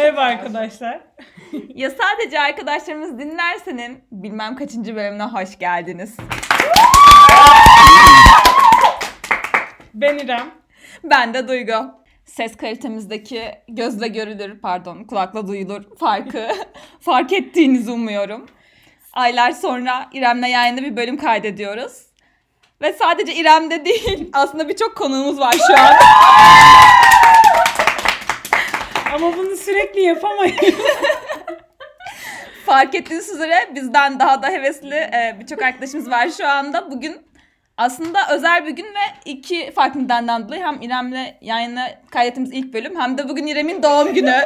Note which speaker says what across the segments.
Speaker 1: Merhaba arkadaşlar.
Speaker 2: Ya sadece arkadaşlarımız dinlersenin bilmem kaçıncı bölümüne hoş geldiniz.
Speaker 1: Ben İrem.
Speaker 2: Ben de Duygu. Ses kalitemizdeki gözle görülür, pardon kulakla duyulur farkı fark ettiğinizi umuyorum. Aylar sonra İrem'le yayında bir bölüm kaydediyoruz. Ve sadece İrem'de değil aslında birçok konuğumuz var şu an.
Speaker 1: Ama bunu sürekli yapamayız.
Speaker 2: Fark ettiğiniz üzere bizden daha da hevesli e, birçok arkadaşımız var şu anda. Bugün aslında özel bir gün ve iki farklı nedenden dolayı hem İrem'le yayını kaydettiğimiz ilk bölüm hem de bugün İrem'in doğum günü.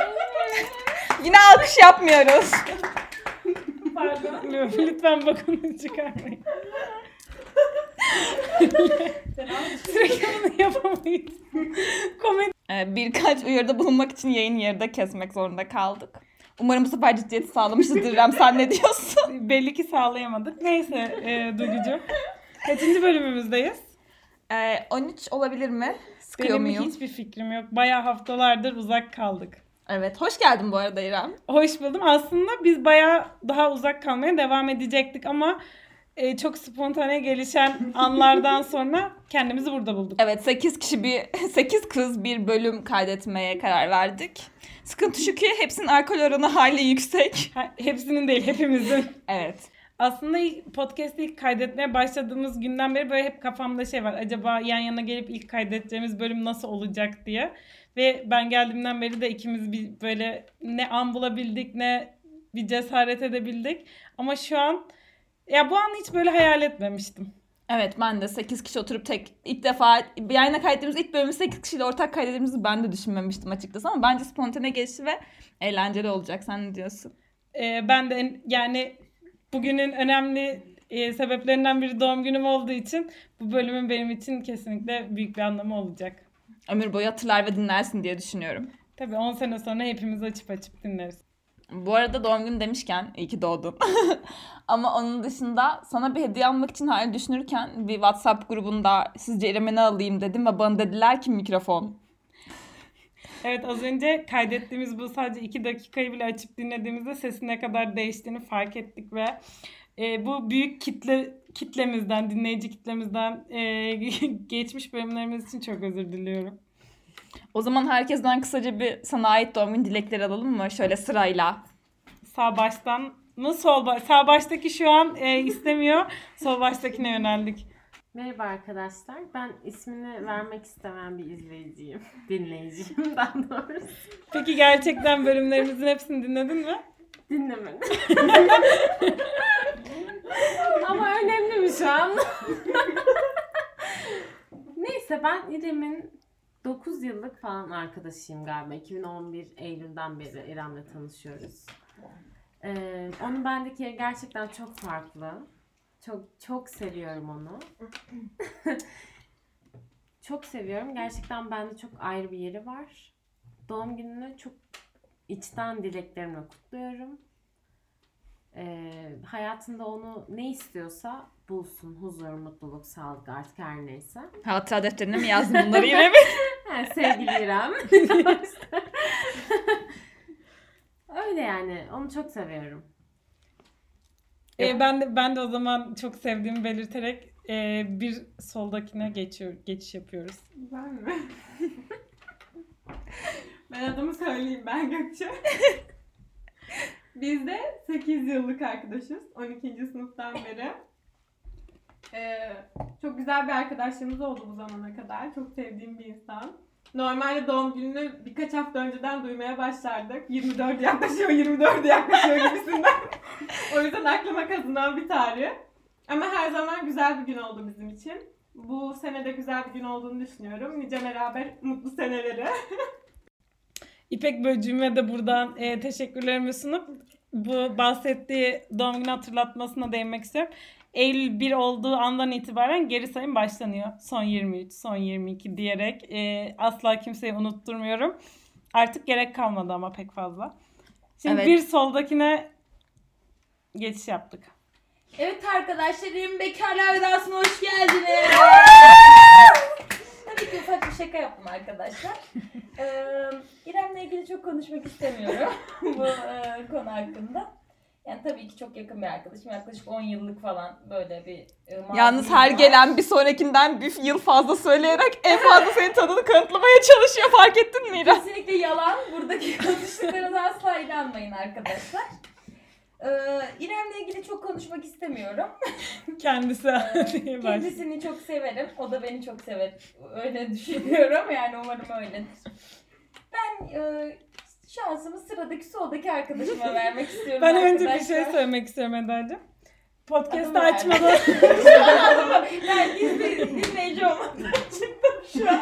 Speaker 2: Yine alkış yapmıyoruz.
Speaker 1: Pardon. Lütfen bakın çıkarmayın. sürekli bunu yapamayız. Komedi.
Speaker 2: E, birkaç uyarıda bulunmak için yayın yarıda kesmek zorunda kaldık. Umarım bu sefer ciddiyeti sağlamışızdır İrem. Sen ne diyorsun?
Speaker 1: Belli ki sağlayamadık. Neyse e, Duygucuğum. Kaçıncı bölümümüzdeyiz?
Speaker 2: E, 13 olabilir mi? Sıkıyor
Speaker 1: Benim
Speaker 2: muyum?
Speaker 1: hiçbir fikrim yok. Bayağı haftalardır uzak kaldık.
Speaker 2: Evet. Hoş geldin bu arada İrem.
Speaker 1: Hoş buldum. Aslında biz bayağı daha uzak kalmaya devam edecektik ama e, çok spontane gelişen anlardan sonra kendimizi burada bulduk.
Speaker 2: Evet 8 kişi bir 8 kız bir bölüm kaydetmeye karar verdik. Sıkıntı şu ki hepsinin alkol oranı hali yüksek.
Speaker 1: Hepsinin değil, hepimizin.
Speaker 2: Evet.
Speaker 1: Aslında ilk podcast'i ilk kaydetmeye başladığımız günden beri böyle hep kafamda şey var. Acaba yan yana gelip ilk kaydedeceğimiz bölüm nasıl olacak diye. Ve ben geldiğimden beri de ikimiz bir böyle ne an bulabildik ne bir cesaret edebildik. Ama şu an ya bu anı hiç böyle hayal etmemiştim.
Speaker 2: Evet ben de 8 kişi oturup tek ilk defa yayına kaydettiğimiz ilk bölümü 8 kişiyle ortak kaydettiğimizi ben de düşünmemiştim açıkçası ama bence spontane geçti ve eğlenceli olacak. Sen ne diyorsun?
Speaker 1: Ee, ben de en- yani bugünün önemli e, sebeplerinden biri doğum günüm olduğu için bu bölümün benim için kesinlikle büyük bir anlamı olacak.
Speaker 2: Ömür boyu hatırlar ve dinlersin diye düşünüyorum.
Speaker 1: Tabii 10 sene sonra hepimiz açıp açıp dinleriz.
Speaker 2: Bu arada doğum günü demişken iyi ki doğdun. Ama onun dışında sana bir hediye almak için hala düşünürken bir WhatsApp grubunda sizce İrem'e ne alayım dedim ve bana dediler ki mikrofon.
Speaker 1: Evet az önce kaydettiğimiz bu sadece 2 dakikayı bile açıp dinlediğimizde sesin ne kadar değiştiğini fark ettik ve e, bu büyük kitle kitlemizden, dinleyici kitlemizden e, geçmiş bölümlerimiz için çok özür diliyorum.
Speaker 2: O zaman herkesten kısaca bir sana ait doğum günü dilekleri alalım mı? Şöyle sırayla.
Speaker 1: Sağ baştan mı sol baş? Sağ baştaki şu an e, istemiyor. Sol baştakine yöneldik.
Speaker 3: Merhaba arkadaşlar. Ben ismini vermek istemeyen bir izleyiciyim. Dinleyiciyim daha doğrusu.
Speaker 1: Peki gerçekten bölümlerimizin hepsini dinledin mi?
Speaker 3: Dinlemedim. Ama önemli mi şu an? Neyse ben İrem'in 9 yıllık falan arkadaşıyım galiba. 2011 Eylül'den beri İrem'le tanışıyoruz. Ee, onun bendeki yeri gerçekten çok farklı. Çok çok seviyorum onu. çok seviyorum. Gerçekten bende çok ayrı bir yeri var. Doğum gününü çok içten dileklerimle kutluyorum. Ee, hayatında onu ne istiyorsa bulsun. Huzur, mutluluk, sağlık artık her neyse.
Speaker 2: Hatıra defterine mi yazdın bunları İrem'e?
Speaker 3: Ha, sevgili İrem. Öyle yani. Onu çok seviyorum.
Speaker 1: E, ben de ben de o zaman çok sevdiğimi belirterek e, bir soldakine geçiyor geçiş yapıyoruz.
Speaker 4: Ben mi? ben adımı söyleyeyim ben Gökçe. Biz de 8 yıllık arkadaşız. 12. sınıftan beri. Ee, çok güzel bir arkadaşlığımız oldu bu zamana kadar. Çok sevdiğim bir insan. Normalde doğum gününü birkaç hafta önceden duymaya başlardık. 24 yaklaşıyor, 24 yaklaşıyor gibisinden. o yüzden aklıma kazınan bir tarih. Ama her zaman güzel bir gün oldu bizim için. Bu sene de güzel bir gün olduğunu düşünüyorum. Nice beraber mutlu seneleri.
Speaker 1: İpek Böcüğü'me de buradan e, teşekkürlerimi sunup bu bahsettiği doğum günü hatırlatmasına değinmek istiyorum. Eylül 1 olduğu andan itibaren geri sayım başlanıyor. Son 23, son 22 diyerek e, asla kimseyi unutturmuyorum. Artık gerek kalmadı ama pek fazla. Şimdi
Speaker 2: Evet.
Speaker 1: bir soldakine geçiş yaptık.
Speaker 4: Evet arkadaşlarım bekarlar vedasına hoş geldiniz.
Speaker 5: tabii ki ufak bir şaka yaptım arkadaşlar. Ee, İrem'le ilgili çok konuşmak istemiyorum bu e, konu hakkında. Yani tabii ki çok yakın bir arkadaşım. Yaklaşık 10 yıllık falan böyle bir e,
Speaker 2: Yalnız her
Speaker 5: var.
Speaker 2: gelen bir sonrakinden bir yıl fazla söyleyerek en fazla senin tadını kanıtlamaya çalışıyor. Fark ettin mi İrem?
Speaker 5: Kesinlikle yalan. Buradaki konuştuklarına asla inanmayın arkadaşlar. Ee, İrem'le ilgili çok konuşmak istemiyorum.
Speaker 1: Kendisi başlıyor.
Speaker 5: Kendisini çok severim. O da beni çok sever. Öyle düşünüyorum. Yani umarım öyledir. Ben e, şansımı sıradaki soldaki arkadaşıma vermek istiyorum
Speaker 1: Ben önce bir şey söylemek istiyorum Eda'cığım. Podcast'ı açmadan
Speaker 5: ben gizli dinleyici olmadan çıktım şu an.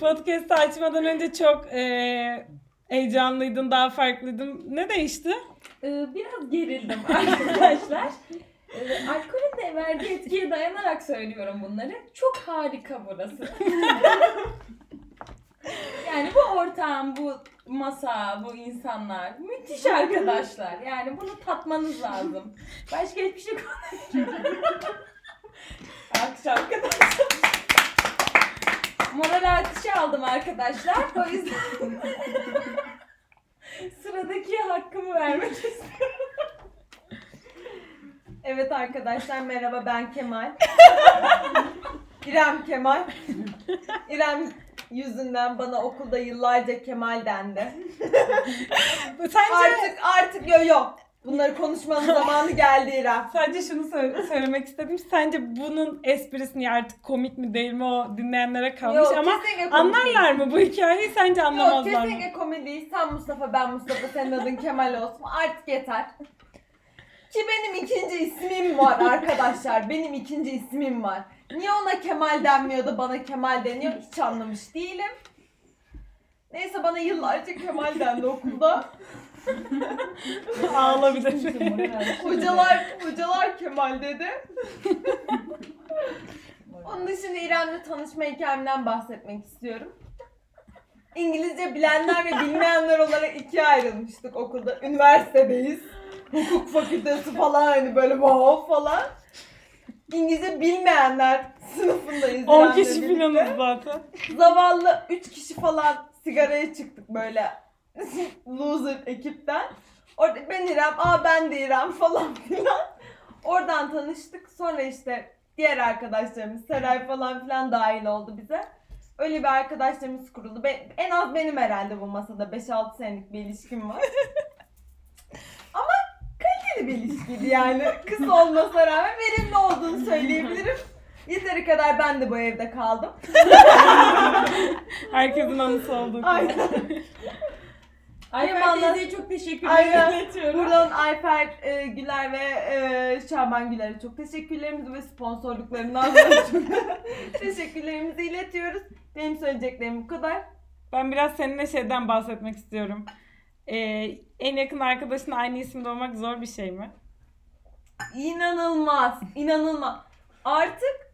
Speaker 1: podcast'ı açmadan önce çok e, heyecanlıydın, daha farklıydın. Ne değişti?
Speaker 5: Ee, biraz gerildim arkadaşlar. Ee, alkolün de verdiği etkiye dayanarak söylüyorum bunları. Çok harika burası. Yani bu ortam, bu masa, bu insanlar müthiş arkadaşlar. Yani bunu tatmanız lazım. Başka hiçbir şey konuşmuyorum. Alkış arkadaşlar. Moral alkışı aldım arkadaşlar. O yüzden sıradaki hakkımı vermek
Speaker 6: Evet arkadaşlar merhaba ben Kemal. İrem Kemal. İrem yüzünden bana okulda yıllarca Kemal dendi.
Speaker 1: Sence
Speaker 6: Artık artık yo yo. Bunları konuşmanın zamanı geldi İrem.
Speaker 1: Sadece şunu sö- söylemek istedim. Sence bunun esprisini artık komik mi değil mi o dinleyenlere kalmış
Speaker 6: Yok,
Speaker 1: ama
Speaker 6: kesinlikle komik
Speaker 1: anlarlar
Speaker 6: değil.
Speaker 1: mı bu hikayeyi? Sence
Speaker 6: Yok
Speaker 1: anlamazlar mı?
Speaker 6: kesinlikle komedi değil. Sen Mustafa ben Mustafa senin adın Kemal olsun. Artık yeter. Ki benim ikinci ismim var arkadaşlar. Benim ikinci ismim var. Niye ona Kemal denmiyor da bana Kemal deniyor hiç anlamış değilim. Neyse bana yıllarca Kemal dendi okulda.
Speaker 1: Ağlabilir.
Speaker 6: Hocalar, hocalar Kemal dedi. Onun dışında İrem'le tanışma hikayemden bahsetmek istiyorum. İngilizce bilenler ve bilmeyenler olarak ikiye ayrılmıştık okulda. Üniversitedeyiz. Hukuk fakültesi falan hani böyle wow falan. İngilizce bilmeyenler sınıfındayız.
Speaker 1: 10
Speaker 6: İrem'le
Speaker 1: kişi
Speaker 6: birlikte.
Speaker 1: filanız zaten.
Speaker 6: Zavallı 3 kişi falan sigaraya çıktık böyle. Loser ekipten. Orada ben İrem, aa ben de İrem falan filan. Oradan tanıştık. Sonra işte diğer arkadaşlarımız Seray falan filan dahil oldu bize. Öyle bir arkadaşlarımız kuruldu. Ben, en az benim herhalde bu masada 5-6 senelik bir ilişkim var. Kaliteli bir ilişkiydi yani. Kısa olmasına rağmen verimli olduğunu söyleyebilirim. Yeteri kadar ben de bu evde kaldım.
Speaker 1: Herkesin anısı kadar.
Speaker 6: Aynen.
Speaker 5: Ayfer teyzeye çok teşekkür
Speaker 6: Aynen.
Speaker 5: iletiyorum.
Speaker 6: Buradan Ayfer e, Güler ve e, Şaban Güler'e çok teşekkürlerimizi ve sponsorluklarından dolayı çok teşekkürlerimizi iletiyoruz. Benim söyleyeceklerim bu kadar.
Speaker 1: Ben biraz seninle şeyden bahsetmek istiyorum. Ee, en yakın arkadaşın aynı isimde olmak zor bir şey mi?
Speaker 6: İnanılmaz, inanılmaz. Artık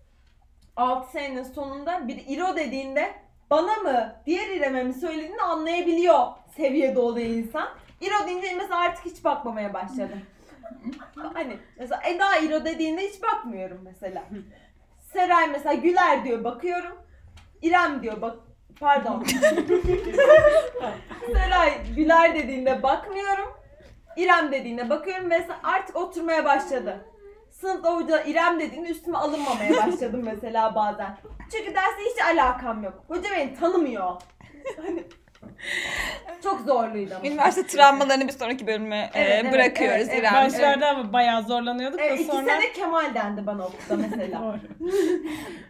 Speaker 6: 6 senenin sonunda bir İro dediğinde bana mı, diğer İrem'e mi söylediğini anlayabiliyor seviyede oluyor insan. İro deyince mesela artık hiç bakmamaya başladım. hani mesela Eda İro dediğinde hiç bakmıyorum mesela. Seray mesela Güler diyor bakıyorum. İrem diyor bak pardon. Seray Güler dediğinde bakmıyorum. İrem dediğinde bakıyorum mesela artık oturmaya başladı. Sınıfta hoca İrem dediğinde üstüme alınmamaya başladım mesela bazen. Çünkü derse hiç alakam yok. Hoca beni tanımıyor. Hani çok zorluydu ama.
Speaker 2: Üniversite travmalarını bir sonraki bölüme e,
Speaker 6: Evet, evet,
Speaker 2: bırakıyoruz
Speaker 6: evet, evet.
Speaker 2: İrem.
Speaker 1: Başlarda ama bayağı zorlanıyorduk da
Speaker 6: Evet, iki
Speaker 1: sonra...
Speaker 6: sene Kemal dendi bana okulda mesela.
Speaker 1: Doğru.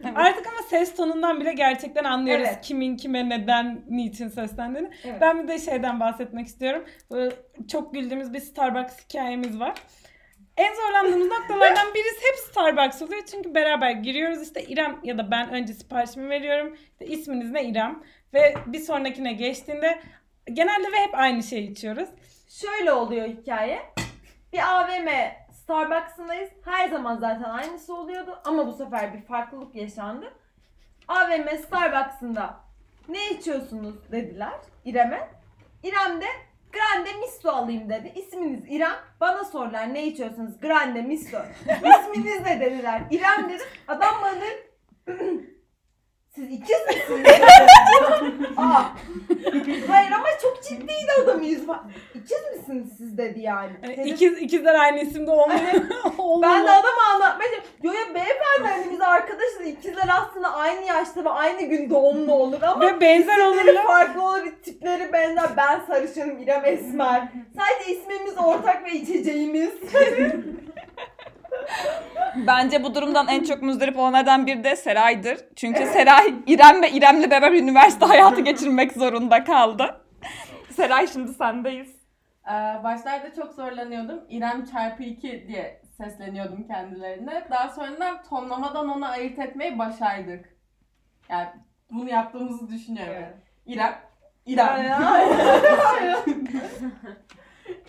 Speaker 1: Artık ama ses tonundan bile gerçekten anlıyoruz
Speaker 6: Evet.
Speaker 1: kimin kime neden, niçin seslendiğini.
Speaker 6: Evet.
Speaker 1: Ben bir de şeyden bahsetmek istiyorum. Bu çok güldüğümüz bir Starbucks hikayemiz var. En zorlandığımız noktalardan birisi hep Starbucks oluyor. Çünkü beraber giriyoruz işte İrem ya da ben önce siparişimi veriyorum. İşte isminiz ne İrem? Ve bir sonrakine geçtiğinde genelde ve hep aynı şeyi içiyoruz.
Speaker 6: Şöyle oluyor hikaye. Bir AVM Starbucks'ındayız. Her zaman zaten aynısı oluyordu ama bu sefer bir farklılık yaşandı. AVM Starbucks'ında ne içiyorsunuz dediler İrem'e. İrem de Grande Misto alayım dedi. İsminiz İrem. Bana sordular ne içiyorsunuz? Grande Misto. İsminiz ne dediler. İrem dedim. Adam bana Siz ikiz misiniz? Aa. Hayır ama çok ciddiydi adam yüz var. İkiz misiniz siz dedi yani.
Speaker 1: Hani
Speaker 6: Dedim,
Speaker 1: ikiz, ikizler aynı isimde olmuyor.
Speaker 6: Ben de adama anlatmaya. Yo ya beyefendi hani biz arkadaşız. İkizler aslında aynı yaşta ve aynı gün doğumlu olur ama
Speaker 1: Ve benzer olurlar.
Speaker 6: farklı olur, tipleri benzer. Ben sarışınım, İrem esmer. Sadece ismimiz ortak ve içeceğimiz.
Speaker 2: Bence bu durumdan en çok muzdarip olanlardan biri de Seray'dır. Çünkü Seray İrem ve İrem'le beraber üniversite hayatı geçirmek zorunda kaldı. Seray şimdi sendeyiz.
Speaker 5: Ee, başlarda çok zorlanıyordum. İrem çarpı 2 diye sesleniyordum kendilerine. Daha sonradan tonlamadan onu ayırt etmeyi başardık. Yani bunu yaptığımızı düşünüyorum.
Speaker 6: Evet.
Speaker 5: İrem, İrem.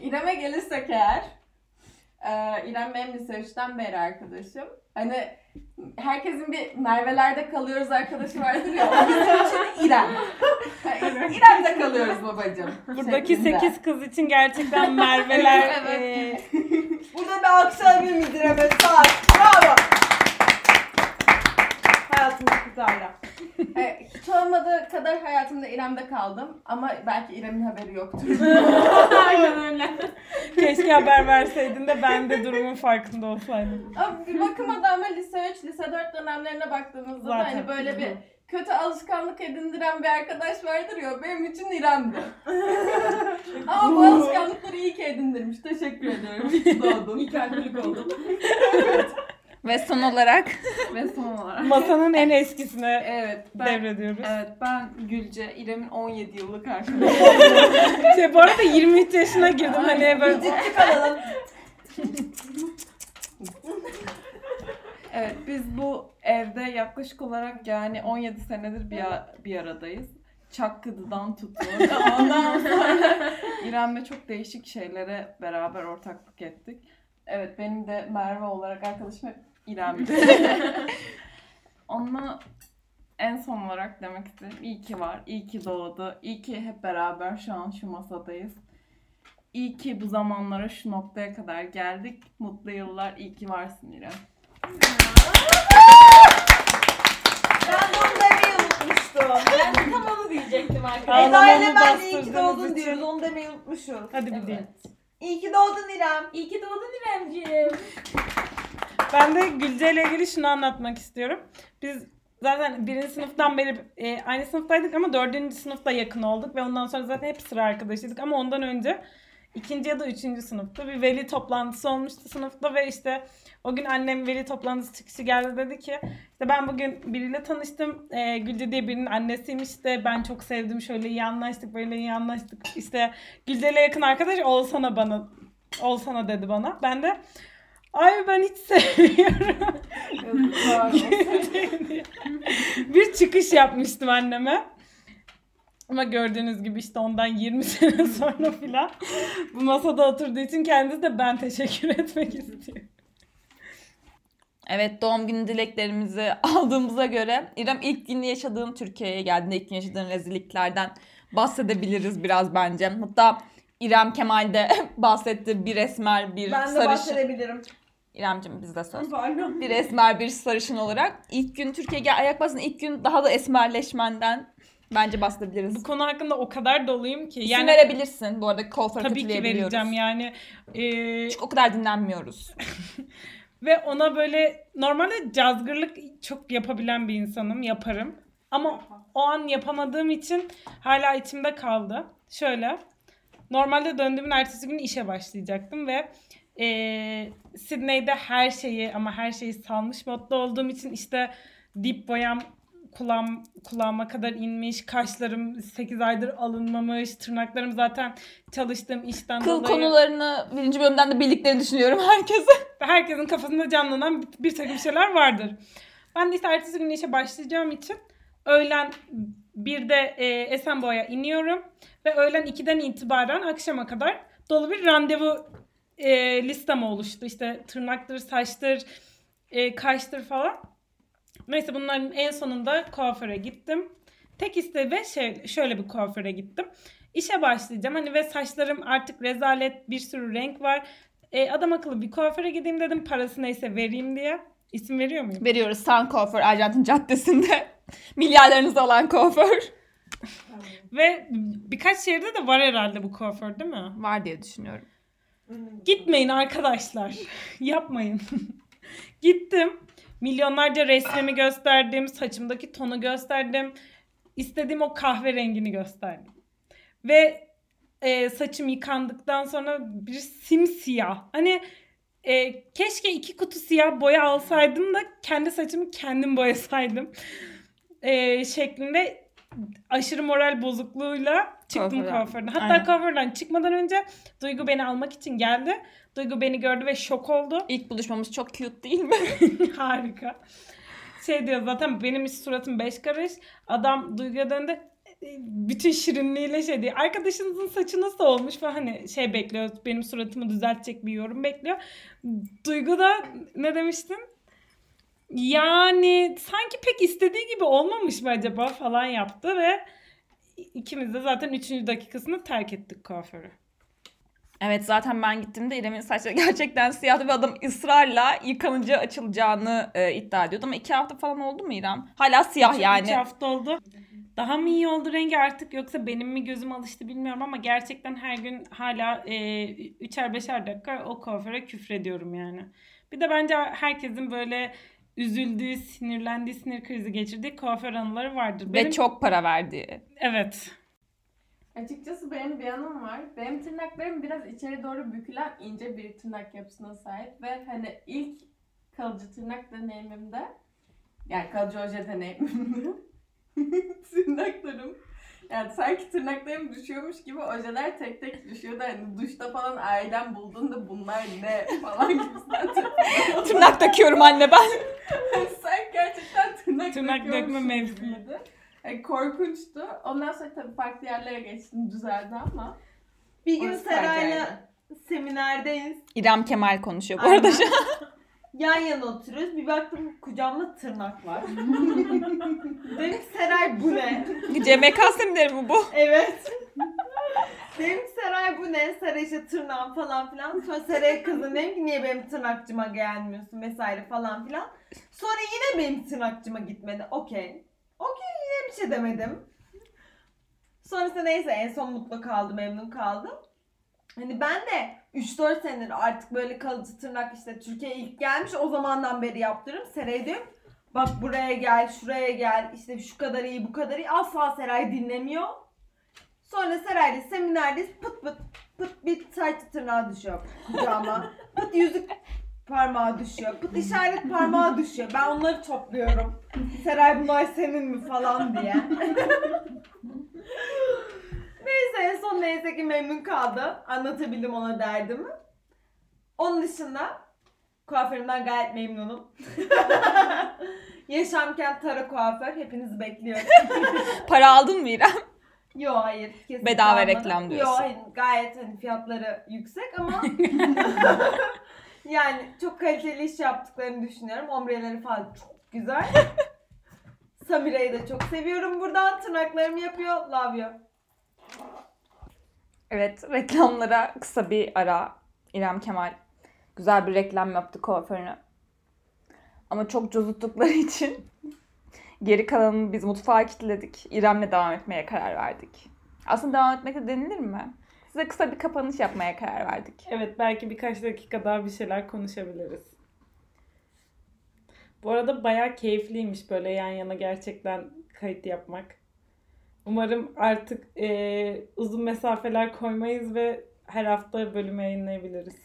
Speaker 5: İrem'e gelirsek eğer, e, İrem benim lise 3'ten beri arkadaşım. Hani herkesin bir Merve'lerde kalıyoruz arkadaşı vardır ya. O bizim için İrem. Yani İrem'de kalıyoruz babacığım.
Speaker 1: Buradaki
Speaker 5: şeklinde.
Speaker 1: 8 kız için gerçekten Merve'ler
Speaker 5: Evet.
Speaker 1: e,
Speaker 6: Burada bir bir müdüreme sağ ol. Bravo. Hayatımdaki hala.
Speaker 5: E, hiç olmadığı kadar hayatımda İrem'de kaldım. Ama belki İrem'in haberi yoktur.
Speaker 3: Aynen öyle.
Speaker 1: keşke haber verseydin de ben de durumun farkında olsaydım.
Speaker 5: Ama bir bakıma da ama lise 3, lise 4 dönemlerine baktığımızda da
Speaker 1: Zaten.
Speaker 5: hani böyle bir kötü alışkanlık edindiren bir arkadaş vardır ya benim için İrem'di. Ama bu alışkanlıkları iyi ki edindirmiş. Teşekkür ediyorum. İyi ki doğdun. İyi kalplilik oldun.
Speaker 2: Ve son olarak
Speaker 5: Ve son olarak.
Speaker 1: Masanın en eskisine
Speaker 7: Evet, ben,
Speaker 1: devrediyoruz.
Speaker 7: evet ben Gülce, İrem'in 17 yıllık arkadaşı.
Speaker 1: Şey, bu arada 23 yaşına girdim hani böyle
Speaker 6: Ciddi kalalım.
Speaker 7: evet, biz bu evde yaklaşık olarak yani 17 senedir bir, a- bir aradayız. Çakkıdı'dan tutun. Ondan sonra İrem'le çok değişik şeylere beraber ortaklık ettik. Evet, benim de Merve olarak arkadaşım hep İrem'di. Onunla en son olarak demek istedim. İyi ki var, iyi ki doğdu, iyi ki hep beraber şu an şu masadayız. İyi ki bu zamanlara şu noktaya kadar geldik. Mutlu yıllar, iyi ki varsın İrem.
Speaker 6: Ben de onu demeyi unutmuştum.
Speaker 5: Ben de tam onu diyecektim arkadaşlar.
Speaker 6: Eda ile ben de iyi ki
Speaker 1: bastırdığınız
Speaker 6: doğdun
Speaker 1: için.
Speaker 6: diyoruz. Onu demeyi unutmuşuz.
Speaker 1: hadi bir deyin.
Speaker 6: İyi ki doğdun İrem.
Speaker 5: İyi ki doğdun İremciğim.
Speaker 1: Ben de Gülce ile ilgili şunu anlatmak istiyorum. Biz zaten birinci sınıftan beri e, aynı sınıftaydık ama dördüncü sınıfta yakın olduk ve ondan sonra zaten hep sıra arkadaşıydık. Ama ondan önce ikinci ya da üçüncü sınıfta bir veli toplantısı olmuştu sınıfta ve işte o gün annem veli toplantısı çıkışı geldi. Dedi ki işte ben bugün biriyle tanıştım. E, Gülce diye birinin annesiymiş de ben çok sevdim. Şöyle iyi anlaştık böyle iyi anlaştık. İşte Gülce ile yakın arkadaş olsana bana olsana dedi bana. Ben de ay ben hiç sevmiyorum bir çıkış yapmıştım anneme. Ama gördüğünüz gibi işte ondan 20 sene sonra filan bu masada oturduğu için kendisi de ben teşekkür etmek istiyor.
Speaker 2: Evet doğum günü dileklerimizi aldığımıza göre İrem ilk gün yaşadığın Türkiye'ye geldiğinde ilk gün yaşadığın rezilliklerden bahsedebiliriz biraz bence. Hatta İrem Kemal de bahsetti bir esmer bir
Speaker 6: Ben de
Speaker 2: sarışın.
Speaker 6: bahsedebilirim.
Speaker 2: İremcim bizde söz. Bir esmer bir sarışın olarak ilk gün Türkiye'ye ayak basın ilk gün daha da esmerleşmenden bence bahsedebiliriz.
Speaker 1: Bu konu hakkında o kadar doluyum ki.
Speaker 2: İsim
Speaker 1: Yani
Speaker 2: verebilirsin. Bu arada kuaför
Speaker 1: tabii ki vereceğim yani. Ee,
Speaker 2: Çünkü o kadar dinlenmiyoruz.
Speaker 1: ve ona böyle normalde cazgırlık çok yapabilen bir insanım. Yaparım. Ama o an yapamadığım için hala içimde kaldı. Şöyle. Normalde döndüğümün ertesi gün işe başlayacaktım ve eee Sydney'de her şeyi ama her şeyi salmış modda olduğum için işte dip boyam kulağım, kulağıma kadar inmiş, kaşlarım 8 aydır alınmamış, tırnaklarım zaten çalıştığım işten
Speaker 2: Kıl
Speaker 1: dolayı
Speaker 2: konularını birinci bölümden de bildiklerini düşünüyorum herkese.
Speaker 1: herkesin kafasında canlanan bir, bir takım şeyler vardır. Ben de işte ertesi gün işe başlayacağım için öğlen bir de e, Esenboğa'ya iniyorum ve öğlen 2'den itibaren akşama kadar dolu bir randevu e, listem oluştu. İşte tırnaktır, saçtır, e, kaştır falan. Neyse bunların en sonunda kuaföre gittim. Tek iste ve şey, şöyle bir kuaföre gittim. İşe başlayacağım hani ve saçlarım artık rezalet bir sürü renk var. E, adam akıllı bir kuaföre gideyim dedim parası neyse vereyim diye. İsim veriyor muyum?
Speaker 2: Veriyoruz San Kuaför Arjantin Caddesi'nde. Milyarlarınızı alan kuaför.
Speaker 1: Ve birkaç şehirde de var herhalde bu kuaför değil mi?
Speaker 2: Var diye düşünüyorum.
Speaker 1: Gitmeyin arkadaşlar. Yapmayın. Gittim. Milyonlarca resmimi gösterdim. Saçımdaki tonu gösterdim. İstediğim o kahverengini gösterdim. Ve e, saçım yıkandıktan sonra bir simsiyah. Hani e, keşke iki kutu siyah boya alsaydım da kendi saçımı kendim boyasaydım. E, şeklinde aşırı moral bozukluğuyla çıktım
Speaker 2: Kuaförden.
Speaker 1: kuaförden. Hatta
Speaker 2: Aynen.
Speaker 1: kuaförden çıkmadan önce Duygu beni almak için geldi. Duygu beni gördü ve şok oldu.
Speaker 2: İlk buluşmamız çok cute değil mi?
Speaker 1: Harika. Şey diyor zaten benim suratım beş karış. Adam Duygu'ya döndü. e, Bütün şirinliğiyle şey diyor. Arkadaşınızın saçı nasıl olmuş falan hani şey bekliyor. Benim suratımı düzeltecek bir yorum bekliyor. Duygu da ne demiştin? Yani sanki pek istediği gibi olmamış mı acaba falan yaptı ve ikimiz de zaten 3. dakikasında terk ettik kuaförü.
Speaker 2: Evet zaten ben gittiğimde İrem'in saçları gerçekten siyahtı ve adam ısrarla yıkanınca açılacağını e, iddia ediyordu. Ama iki hafta falan oldu mu İrem? Hala siyah
Speaker 1: Üç-
Speaker 2: yani.
Speaker 1: üç hafta oldu. Daha mı iyi oldu rengi artık yoksa benim mi gözüm alıştı bilmiyorum ama gerçekten her gün hala e, üçer beşer dakika o kuaföre küfrediyorum yani. Bir de bence herkesin böyle üzüldüğü, sinirlendiği, sinir krizi geçirdiği kuaför anıları vardır.
Speaker 2: Ve çok para verdi.
Speaker 1: Evet.
Speaker 5: Açıkçası benim bir yanım var. Benim tırnaklarım biraz içeri doğru bükülen ince bir tırnak yapısına sahip ve hani ilk kalıcı tırnak deneyimimde yani kalıcı oje deneyimimde tırnaklarım yani sanki tırnaklarım düşüyormuş gibi ojeler tek tek düşüyordu. Hani duşta falan ailem bulduğunda bunlar ne falan gibisinden tırnak-
Speaker 2: Tırnak takıyorum anne ben.
Speaker 5: Sen gerçekten tırnak,
Speaker 1: Tırnak dökme
Speaker 5: gibiydi. Yani korkunçtu. Ondan sonra tabii farklı yerlere geçtim düzeldi ama.
Speaker 6: Bir gün Seray'la
Speaker 5: faciaydı.
Speaker 6: seminerdeyiz.
Speaker 2: İrem Kemal konuşuyor bu arada.
Speaker 6: Aynen. Yan yana oturuyoruz. Bir baktım kucağımda tırnak var. Dedim ki Seray bu ne?
Speaker 2: CMK semineri mi bu?
Speaker 6: Evet. Dedim ki Seray bu ne? Seray işte tırnağım falan filan. Sonra Seray'a kızdım dedim ki niye benim tırnakçıma gelmiyorsun vesaire falan filan. Sonra yine benim tırnakçıma gitmedi. Okey. Okey yine bir şey demedim. Sonrasında neyse en son mutlu kaldı, memnun kaldım. Hani ben de 3-4 senedir artık böyle kalıcı tırnak işte Türkiye'ye ilk gelmiş o zamandan beri yaptırırım. Seray'a bak buraya gel, şuraya gel, işte şu kadar iyi, bu kadar iyi. Asla Seray dinlemiyor. Sonra Seray'la seminerdeyiz pıt pıt pıt bir saç tırnağı düşüyor kucağıma. pıt yüzük parmağı düşüyor. Pıt işaret parmağı düşüyor. Ben onları topluyorum. Seray bunlar senin mi falan diye. En son neyse ki memnun kaldı. Anlatabildim ona derdimi. Onun dışında kuaförümden gayet memnunum. Yaşamken Tara kuaför. Hepinizi bekliyorum.
Speaker 2: Para aldın mı İrem?
Speaker 6: Yo hayır. kesinlikle
Speaker 2: Bedava
Speaker 6: almadım.
Speaker 2: reklam diyorsun.
Speaker 6: Yo hayır gayet hani fiyatları yüksek ama yani çok kaliteli iş yaptıklarını düşünüyorum. Ombreleri falan çok güzel. Samire'yi de çok seviyorum buradan. Tırnaklarımı yapıyor. Love you.
Speaker 2: Evet reklamlara kısa bir ara. İrem Kemal güzel bir reklam yaptı kuaförüne. Ama çok cozuttukları için geri kalanını biz mutfağa kilitledik. İrem'le devam etmeye karar verdik. Aslında devam etmek de denilir mi? Size kısa bir kapanış yapmaya karar verdik.
Speaker 1: Evet belki birkaç dakika daha bir şeyler konuşabiliriz. Bu arada bayağı keyifliymiş böyle yan yana gerçekten kayıt yapmak. Umarım artık eee, uzun mesafeler koymayız ve her hafta bölüm yayınlayabiliriz.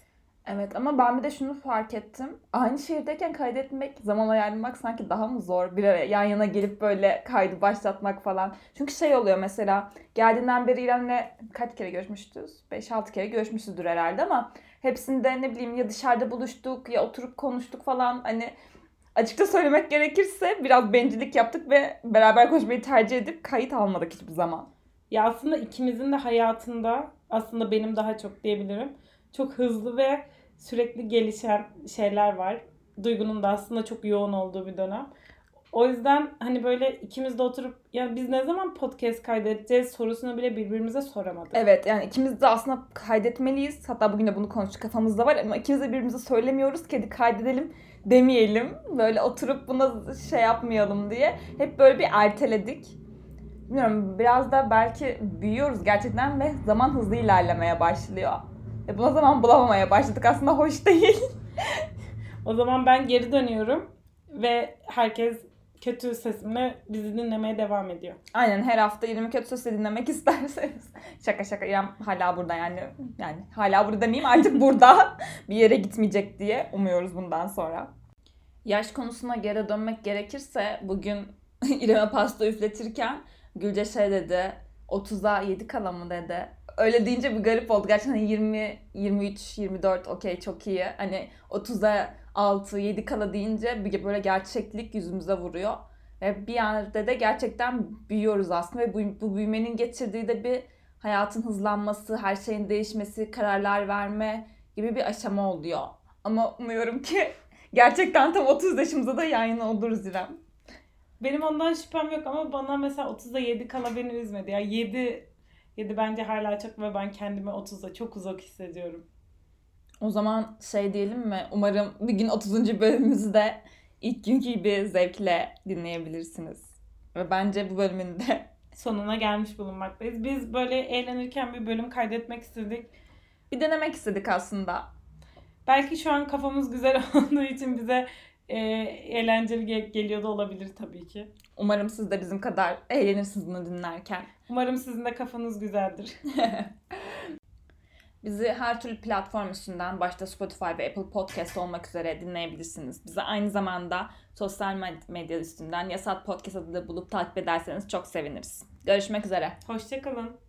Speaker 2: Evet ama ben bir de şunu fark ettim. Aynı şehirdeyken kaydetmek, zaman ayarlamak sanki daha mı zor? Bir araya yan yana gelip böyle kaydı başlatmak falan. Çünkü şey oluyor mesela geldiğinden beri İrem'le kaç kere görüşmüştüz? 5-6 kere görüşmüşüzdür herhalde ama hepsinde ne bileyim ya dışarıda buluştuk ya oturup konuştuk falan. Hani açıkça söylemek gerekirse biraz bencillik yaptık ve beraber konuşmayı tercih edip kayıt almadık hiçbir zaman.
Speaker 1: Ya aslında ikimizin de hayatında aslında benim daha çok diyebilirim. Çok hızlı ve sürekli gelişen şeyler var. Duygunun da aslında çok yoğun olduğu bir dönem. O yüzden hani böyle ikimiz de oturup ya biz ne zaman podcast kaydedeceğiz sorusunu bile birbirimize soramadık.
Speaker 2: Evet yani ikimiz de aslında kaydetmeliyiz. Hatta bugün de bunu konuştuk kafamızda var ama ikimiz de birbirimize söylemiyoruz ki hadi kaydedelim. Demeyelim. Böyle oturup buna şey yapmayalım diye. Hep böyle bir erteledik. Bilmiyorum biraz da belki büyüyoruz gerçekten ve zaman hızlı ilerlemeye başlıyor. Ve buna zaman bulamamaya başladık. Aslında hoş değil.
Speaker 1: O zaman ben geri dönüyorum ve herkes kötü sesimle bizi dinlemeye devam ediyor.
Speaker 2: Aynen her hafta 20 kötü sesi dinlemek isterseniz. Şaka şaka İrem hala burada yani. Yani hala burada demeyeyim artık burada. bir yere gitmeyecek diye umuyoruz bundan sonra. Yaş konusuna geri dönmek gerekirse bugün İrem'e pasta üfletirken Gülce şey dedi 30'a 7 kala mı dedi. Öyle deyince bir garip oldu. Gerçekten 20, 23, 24 okey çok iyi. Hani 30'a 6, 7 kala deyince böyle gerçeklik yüzümüze vuruyor. Ve bir yerde de gerçekten büyüyoruz aslında ve bu, bu büyümenin getirdiği de bir hayatın hızlanması, her şeyin değişmesi, kararlar verme gibi bir aşama oluyor. Ama umuyorum ki gerçekten tam 30 yaşımızda da yayın oluruz İrem.
Speaker 1: Benim ondan şüphem yok ama bana mesela 30'da 7 kala beni üzmedi. Ya 7 7 bence hala çok ve ben kendimi 30'da çok uzak hissediyorum.
Speaker 2: O zaman şey diyelim mi? Umarım bir gün 30. bölümümüzü de ilk günkü gibi zevkle dinleyebilirsiniz. Ve bence bu bölümün de
Speaker 1: Sonuna gelmiş bulunmaktayız. Biz böyle eğlenirken bir bölüm kaydetmek istedik.
Speaker 2: bir denemek istedik aslında.
Speaker 1: Belki şu an kafamız güzel olduğu için bize e, eğlenceli ge- geliyor da olabilir tabii ki.
Speaker 2: Umarım siz de bizim kadar eğlenirsiniz bunu dinlerken.
Speaker 1: Umarım sizin de kafanız güzeldir.
Speaker 2: Bizi her türlü platform üstünden başta Spotify ve Apple Podcast olmak üzere dinleyebilirsiniz. Bizi aynı zamanda sosyal med- medya üstünden Yasat Podcast adıyla bulup takip ederseniz çok seviniriz. Görüşmek üzere.
Speaker 1: Hoşçakalın.